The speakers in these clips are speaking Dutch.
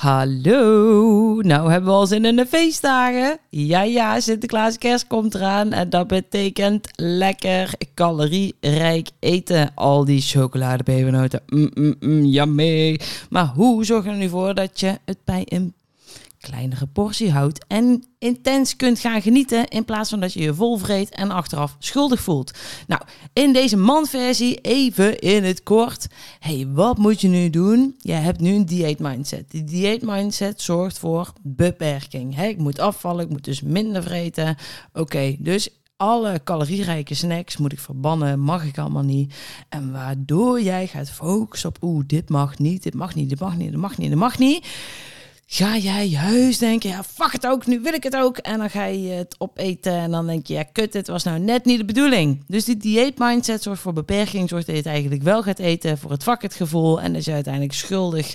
Hallo, nou hebben we al zin in de feestdagen. Ja, ja, Sinterklaas kerst komt eraan en dat betekent lekker calorierijk eten. Al die chocoladepepernoten, mm, mm, mm, yummy. Maar hoe zorg je er nu voor dat je het bij een kleinere portie houdt en intens kunt gaan genieten in plaats van dat je je vol vreet en achteraf schuldig voelt. Nou, in deze mandversie even in het kort. Hey, wat moet je nu doen? Je hebt nu een dieet mindset. Die dieet mindset zorgt voor beperking. Hey, ik moet afvallen, ik moet dus minder vreten. Oké, dus alle calorierijke snacks moet ik verbannen, mag ik allemaal niet. En waardoor jij gaat focussen op, oeh, dit mag niet, dit mag niet, dit mag niet, dit mag niet, dit mag niet ga jij juist denken, ja, fuck het ook, nu wil ik het ook. En dan ga je het opeten en dan denk je, ja, kut, het was nou net niet de bedoeling. Dus die dieet mindset zorgt voor beperking, zorgt dat je het eigenlijk wel gaat eten, voor het fuck het gevoel. En dat je uiteindelijk schuldig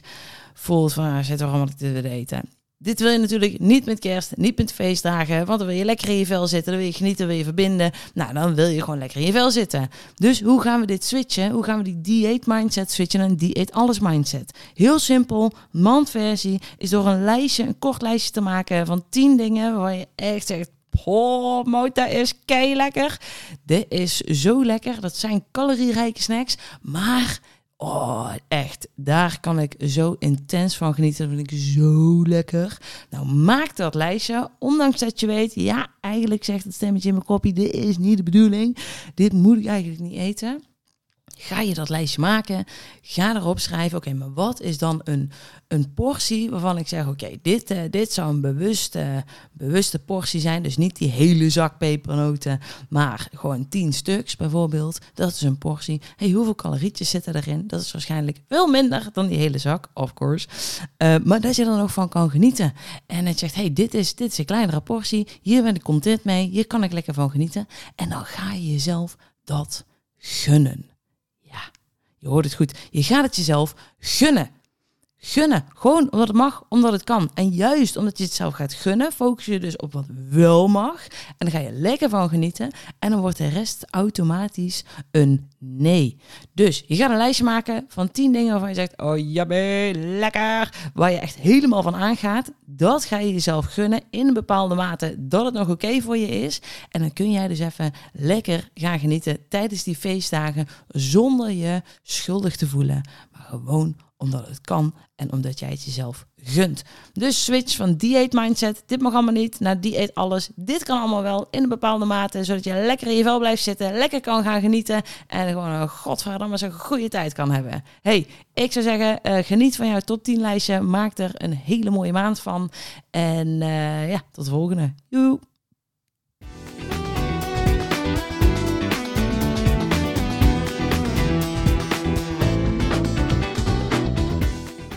voelt van, ah, zit toch allemaal te willen eten. Dit wil je natuurlijk niet met kerst, niet met feestdagen, want dan wil je lekker in je vel zitten, dan wil je genieten, wil je verbinden. Nou, dan wil je gewoon lekker in je vel zitten. Dus hoe gaan we dit switchen? Hoe gaan we die dieet mindset switchen naar een dieet alles mindset? Heel simpel, mandversie is door een lijstje, een kort lijstje te maken van 10 dingen waar je echt zegt, Oh, Mota is kei lekker. Dit is zo lekker. Dat zijn calorierijke snacks. Maar Oh, echt. Daar kan ik zo intens van genieten. Dat vind ik zo lekker. Nou, maak dat lijstje. Ondanks dat je weet, ja, eigenlijk zegt het stemmetje in mijn kopje: dit is niet de bedoeling. Dit moet ik eigenlijk niet eten. Ga je dat lijstje maken, ga erop schrijven, oké, maar wat is dan een, een portie waarvan ik zeg, oké, dit, uh, dit zou een bewuste, bewuste portie zijn. Dus niet die hele zak pepernoten, maar gewoon 10 stuks bijvoorbeeld. Dat is een portie. Hey, hoeveel calorietjes zitten erin? Dat is waarschijnlijk veel minder dan die hele zak, of course. Uh, maar dat je er nog van kan genieten. En het zegt, hey, dit is, dit is een kleinere portie. Hier ben ik content mee. Hier kan ik lekker van genieten. En dan ga je jezelf dat gunnen. Je hoort het goed. Je gaat het jezelf gunnen. Gunnen. Gewoon omdat het mag, omdat het kan. En juist omdat je het zelf gaat gunnen, focus je dus op wat wel mag. En dan ga je lekker van genieten. En dan wordt de rest automatisch een nee. Dus je gaat een lijstje maken van 10 dingen waarvan je zegt: Oh ja, lekker. Waar je echt helemaal van aangaat. Dat ga je jezelf gunnen in een bepaalde mate dat het nog oké voor je is. En dan kun jij dus even lekker gaan genieten tijdens die feestdagen zonder je schuldig te voelen. Maar gewoon omdat het kan en omdat jij het jezelf gunt. Dus switch van dieet mindset, dit mag allemaal niet, naar dieet alles. Dit kan allemaal wel in een bepaalde mate, zodat je lekker in je vel blijft zitten, lekker kan gaan genieten en gewoon een godverdamme zo'n goede tijd kan hebben. Hey, ik zou zeggen, uh, geniet van jouw top 10 lijstje, maak er een hele mooie maand van en uh, ja, tot de volgende. Joe!